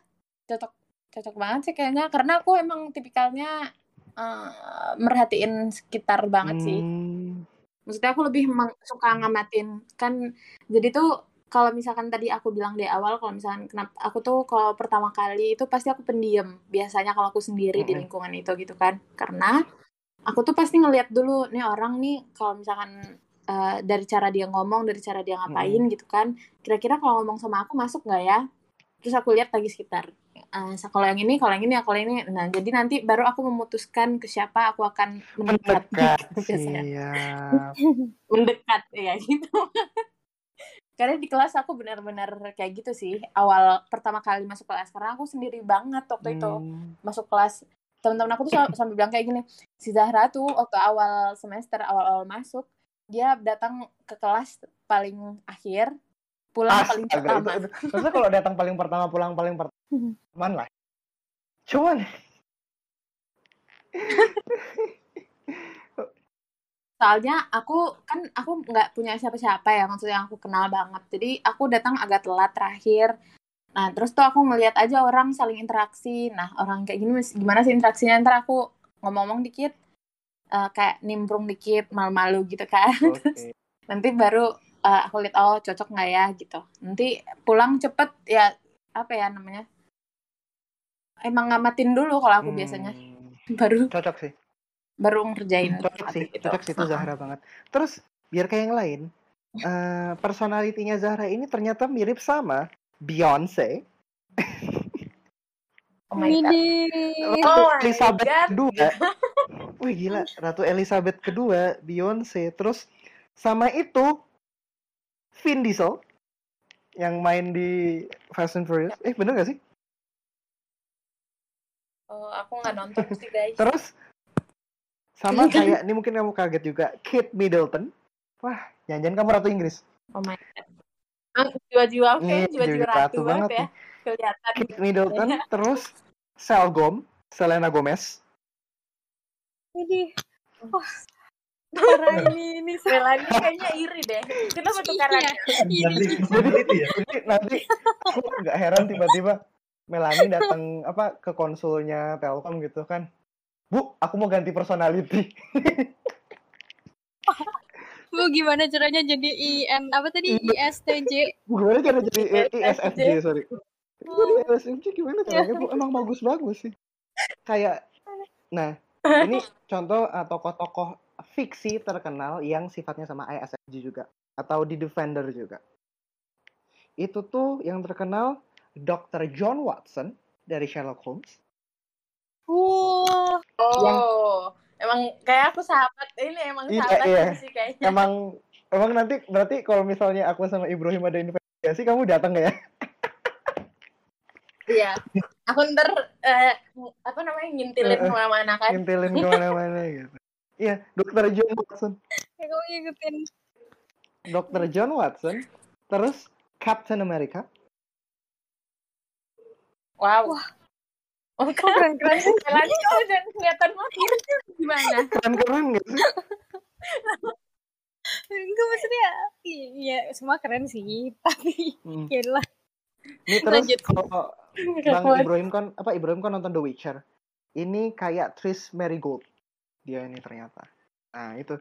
cocok cocok banget sih kayaknya karena aku emang tipikalnya uh, merhatiin sekitar banget sih. Hmm. Maksudnya aku lebih suka ngamatin kan jadi tuh kalau misalkan tadi aku bilang di awal kalau misalkan kenapa aku tuh kalau pertama kali itu pasti aku pendiam biasanya kalau aku sendiri mm -hmm. di lingkungan itu gitu kan karena aku tuh pasti ngeliat dulu nih orang nih kalau misalkan uh, dari cara dia ngomong dari cara dia ngapain mm -hmm. gitu kan. Kira-kira kalau ngomong sama aku masuk nggak ya? Terus aku lihat lagi sekitar uh, kalau yang ini kalau yang ini kalau ini. Nah jadi nanti baru aku memutuskan ke siapa aku akan mendekat, mendekat biasanya. mendekat ya gitu. Karena di kelas aku benar-benar kayak gitu sih. Awal pertama kali masuk kelas karena aku sendiri banget waktu hmm. itu masuk kelas. Teman-teman aku tuh sampai bilang kayak gini si Zahra tuh waktu awal semester awal-awal masuk dia datang ke kelas paling akhir pulang As, paling pertama. maksudnya kalau datang paling pertama pulang paling pertama lah. Cuman. Soalnya aku kan aku nggak punya siapa-siapa ya maksudnya aku kenal banget. Jadi aku datang agak telat terakhir. Nah terus tuh aku ngeliat aja orang saling interaksi. Nah orang kayak gini gimana sih interaksinya? Ntar aku ngomong-ngomong dikit uh, kayak nimbrung dikit malu-malu gitu kan. Okay. nanti baru uh, aku lihat oh cocok nggak ya? gitu. Nanti pulang cepet ya apa ya namanya? Emang ngamatin dulu kalau aku hmm, biasanya baru cocok sih. baru ngerjain. Cocok sih itu. cocok sih itu Zahra banget. Terus biar kayak yang lain uh, personalitinya Zahra ini ternyata mirip sama Beyonce Oh my god. Ratu oh Elizabeth god. kedua. Wih gila, Ratu Elizabeth kedua, Beyonce. Terus sama itu Vin Diesel yang main di Fast and Furious. Eh bener gak sih? Oh, aku nggak nonton sih guys. Terus sama kayak ini mungkin kamu kaget juga, Kate Middleton. Wah, jangan-jangan kamu ratu Inggris. Oh my god. Jiwa-jiwa oke, okay. jiwa-jiwa ratu, ratu banget ya. Kelihatan. Kate Middleton, terus Selgom, Selena Gomez. Ini, wah, Parah ini, ini Melani kayaknya iri deh. Kenapa tuh karena iya, iri? Jadi, ya. Jadi nanti aku nggak heran tiba-tiba Melani datang apa ke konsulnya Telkom gitu kan Bu, aku mau ganti personality. Bu, gimana caranya jadi IN apa tadi ISTJ? Bu, gimana cara jadi ISFJ, sorry. Oh. Jadi ISFJ gimana caranya? Bu, emang bagus-bagus sih. Kayak, nah, ini contoh uh, tokoh-tokoh fiksi terkenal yang sifatnya sama ISFJ juga. Atau di Defender juga. Itu tuh yang terkenal Dr. John Watson dari Sherlock Holmes Oh, yang, emang kayak aku sahabat ini emang iya, sahabat iya. sih kayaknya. Emang emang nanti berarti kalau misalnya aku sama Ibrahim ada investigasi kamu datang ya? Iya. Aku ntar uh, apa namanya ngintilin uh, ke mana-mana kan? Ngintilin ke mana-mana gitu. Iya, Dokter John Watson. Aku ngikutin. Dokter John Watson, terus Captain America. Wow. Wah Oh, Kok keren-keren sih? Melani kalau dan kelihatan makin gimana? Keren-keren gak sih? Enggak maksudnya, iya semua keren sih, tapi Hmm. ya lah. Ini terus Lanjut. kalau Bang Ibrahim kan apa Ibrahim kan nonton The Witcher. Ini kayak Tris Marigold. Dia ini ternyata. Nah, itu.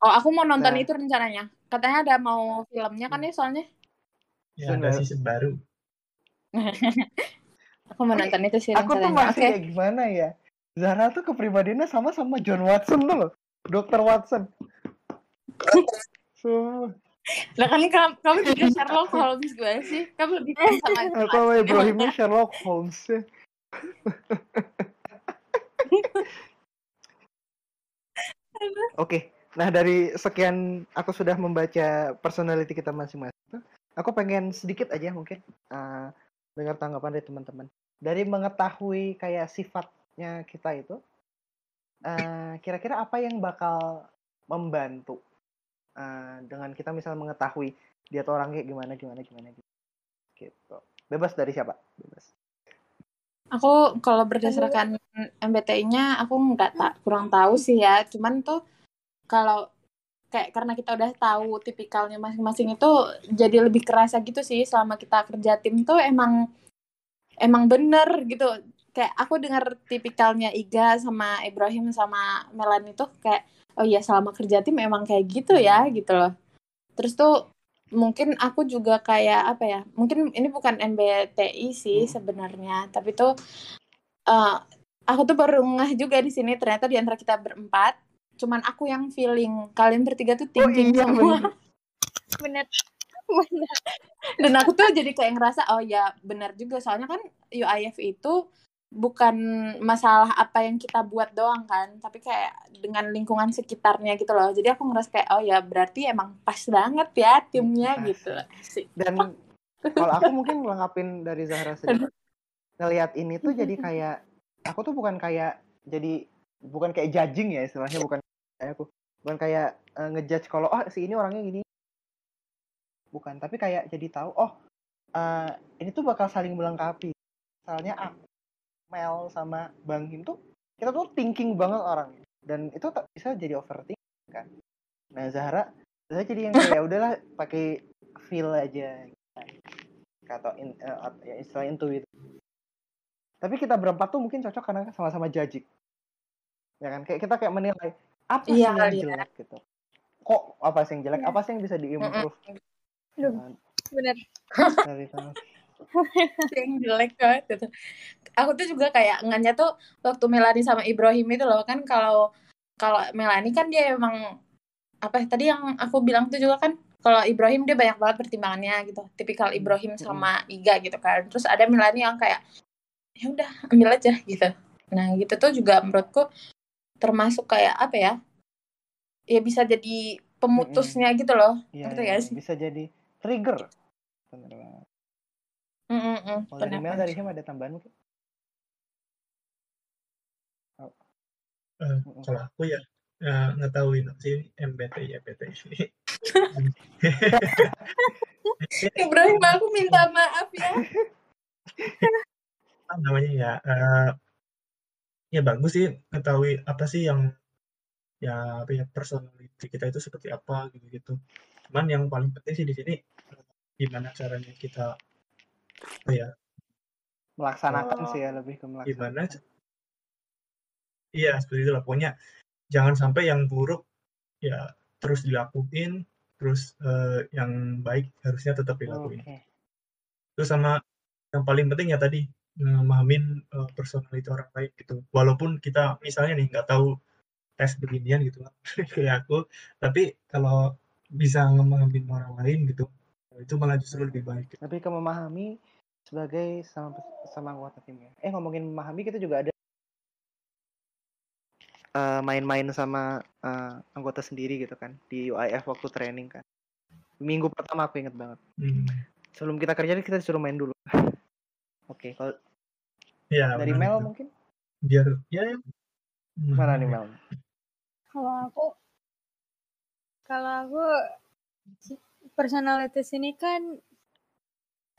Oh, aku mau nonton Nah. itu rencananya. Katanya ada mau filmnya kan ya soalnya. Ya, ada season baru. Aku mau nonton itu sih Aku tuh rencananya. masih Oke. kayak gimana ya? Zara tuh kepribadiannya sama sama John Watson tuh loh. Dr. Watson. so, Lah kan kamu, juga Sherlock Holmes gue sih. Kamu lebih keren sama itu. atau Ibrahimnya Sherlock Holmes ya. Oke, nah dari sekian aku sudah membaca personality kita masing-masing. Aku pengen sedikit aja mungkin uh, dengar tanggapan dari teman-teman. Dari mengetahui kayak sifatnya kita itu, uh, kira-kira apa yang bakal membantu uh, dengan kita misalnya mengetahui dia tuh orang kayak gimana, gimana, gimana, gitu. Bebas dari siapa? Bebas. Aku kalau berdasarkan MBTI-nya aku nggak tak kurang tahu sih ya. Cuman tuh kalau kayak karena kita udah tahu tipikalnya masing-masing itu jadi lebih kerasa gitu sih selama kita kerja tim tuh emang emang bener gitu. Kayak aku dengar tipikalnya Iga sama Ibrahim sama Melani tuh kayak oh iya selama kerja tim emang kayak gitu ya gitu loh. Terus tuh mungkin aku juga kayak apa ya mungkin ini bukan MBTI sih Hmm. sebenarnya tapi tuh eh, aku tuh baru ngeh juga di sini ternyata di antara kita berempat cuman aku yang feeling kalian bertiga tuh thinking iya, semua bener. Bener. Bener. dan aku tuh jadi kayak ngerasa oh ya benar juga soalnya kan UIF itu bukan masalah apa yang kita buat doang kan tapi kayak dengan lingkungan sekitarnya gitu loh jadi aku ngerasa kayak oh ya berarti emang pas banget ya timnya Pas. gitu Dan kalau aku mungkin melengkapin dari Zahra sedikit. Ngelihat ini tuh jadi kayak aku tuh bukan kayak jadi bukan kayak judging ya istilahnya bukan kayak aku bukan kayak eh, ngejudge kalau oh si ini orangnya gini. Bukan, tapi kayak jadi tahu oh eh, ini tuh bakal saling melengkapi. Misalnya aku, Mel sama Bang Him tuh kita tuh thinking banget orang dan itu tak bisa jadi overthinking kan. Nah Zahra, Zahra jadi yang kayak "Ya udahlah pakai feel aja atau in, at- ya istilah intuit. Tapi kita berempat tuh mungkin cocok karena sama-sama judging. Ya kan? Kayak kita kayak menilai apa sih Iya yang kali ya. jelek gitu. Kok apa sih yang jelek? Iya. Apa sih yang bisa diimprove? Nah, bener. dari. yang jelek banget gitu. Aku tuh juga kayak nganya tuh waktu Melani sama Ibrahim itu loh kan kalau kalau Melani kan dia emang apa ya, tadi yang aku bilang tuh juga kan kalau Ibrahim dia banyak banget pertimbangannya gitu. Tipikal Ibrahim sama Iga gitu kan. Terus ada Melani yang kayak ya udah ambil aja gitu. Nah, gitu tuh juga menurutku termasuk kayak apa ya? Ya bisa jadi pemutusnya gitu loh. Iya, Ngerti gak sih? bisa jadi trigger. Mm, mm, Kalau dari Mel dari Him ada tambahan mungkin? Eh, Mm-mm. kalau aku ya eh, ngetahuin sih MBTI MBTI Ibrahim aku minta maaf ya. apa namanya ya eh, ya bagus sih ngetahui apa sih yang ya apa ya personality kita itu seperti apa gitu gitu cuman yang paling penting sih di sini gimana caranya kita apa ya Melaksanakan Oh. sih ya lebih ke gimana melaksanakan. iya seperti itu lah pokoknya jangan sampai yang buruk ya terus dilakuin terus eh, yang baik harusnya tetap dilakuin Oke. terus sama yang paling penting ya tadi memahamin uh, personality orang lain gitu walaupun kita misalnya nih nggak tahu tes beginian gitu kan kayak aku tapi kalau bisa ngemahamin orang lain gitu itu malah justru lebih baik Lebih ke memahami sebagai sama sama anggota timnya. Eh ngomongin memahami kita juga ada eh, main-main sama eh, anggota sendiri gitu kan di UIF waktu training kan. Minggu pertama aku inget banget. Hmm. Sebelum kita kerja kita disuruh main dulu. Oke, kalau ya dari Mel itu. mungkin biar ya, ya. mana nih Mel? Kalau aku, kalau aku personalitas ini kan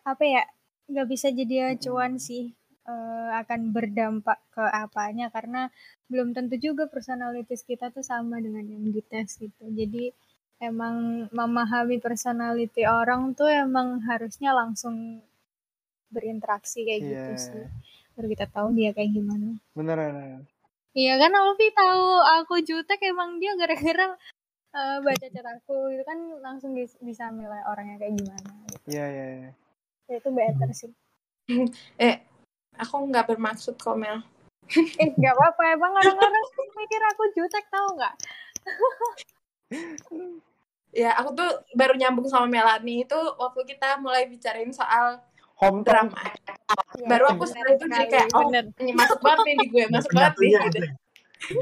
apa ya nggak bisa jadi acuan sih. uh, akan berdampak ke apanya karena belum tentu juga personalities kita tuh sama dengan yang dites gitu. Jadi emang memahami personality orang tuh emang harusnya langsung berinteraksi kayak yeah. gitu sih. Baru kita tahu dia kayak gimana. Beneran. Iya kan Alfi tahu aku jutek emang dia gara-gara uh, baca chat aku itu kan langsung bisa nilai orangnya kayak gimana. Gitu. Iya iya. iya. Ya, itu better sih. eh aku nggak bermaksud komel eh nggak apa-apa emang orang-orang mikir aku jutek tau nggak ya aku tuh baru nyambung sama Melani itu waktu kita mulai bicarain soal home drama ya, baru aku setelah itu jadi kayak oh ini masuk banget nih di gue masuk banget nih gitu.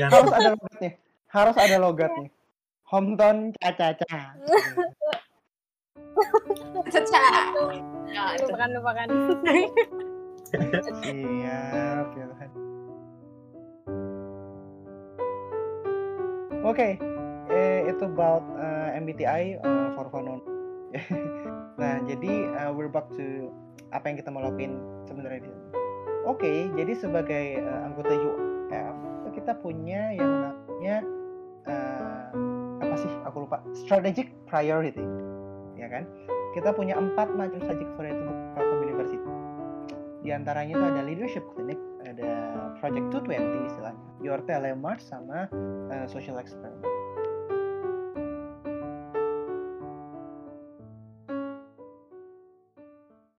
harus ada logatnya harus ada logatnya hometown caca-caca caca lupakan lupakan Siap ya. Oke, okay. eh, itu about uh, eh, MBTI uh, eh, for fun. nah, jadi uh, we're back to apa yang kita mau lakuin sebenarnya. Oke, okay, jadi sebagai uh, anggota UF kita punya yang namanya uh, sih? Aku lupa. Strategic priority, ya kan? Kita punya empat macam subject variety di antaranya itu ada leadership clinic, ada project 220 istilahnya, your telemark sama uh, social experiment.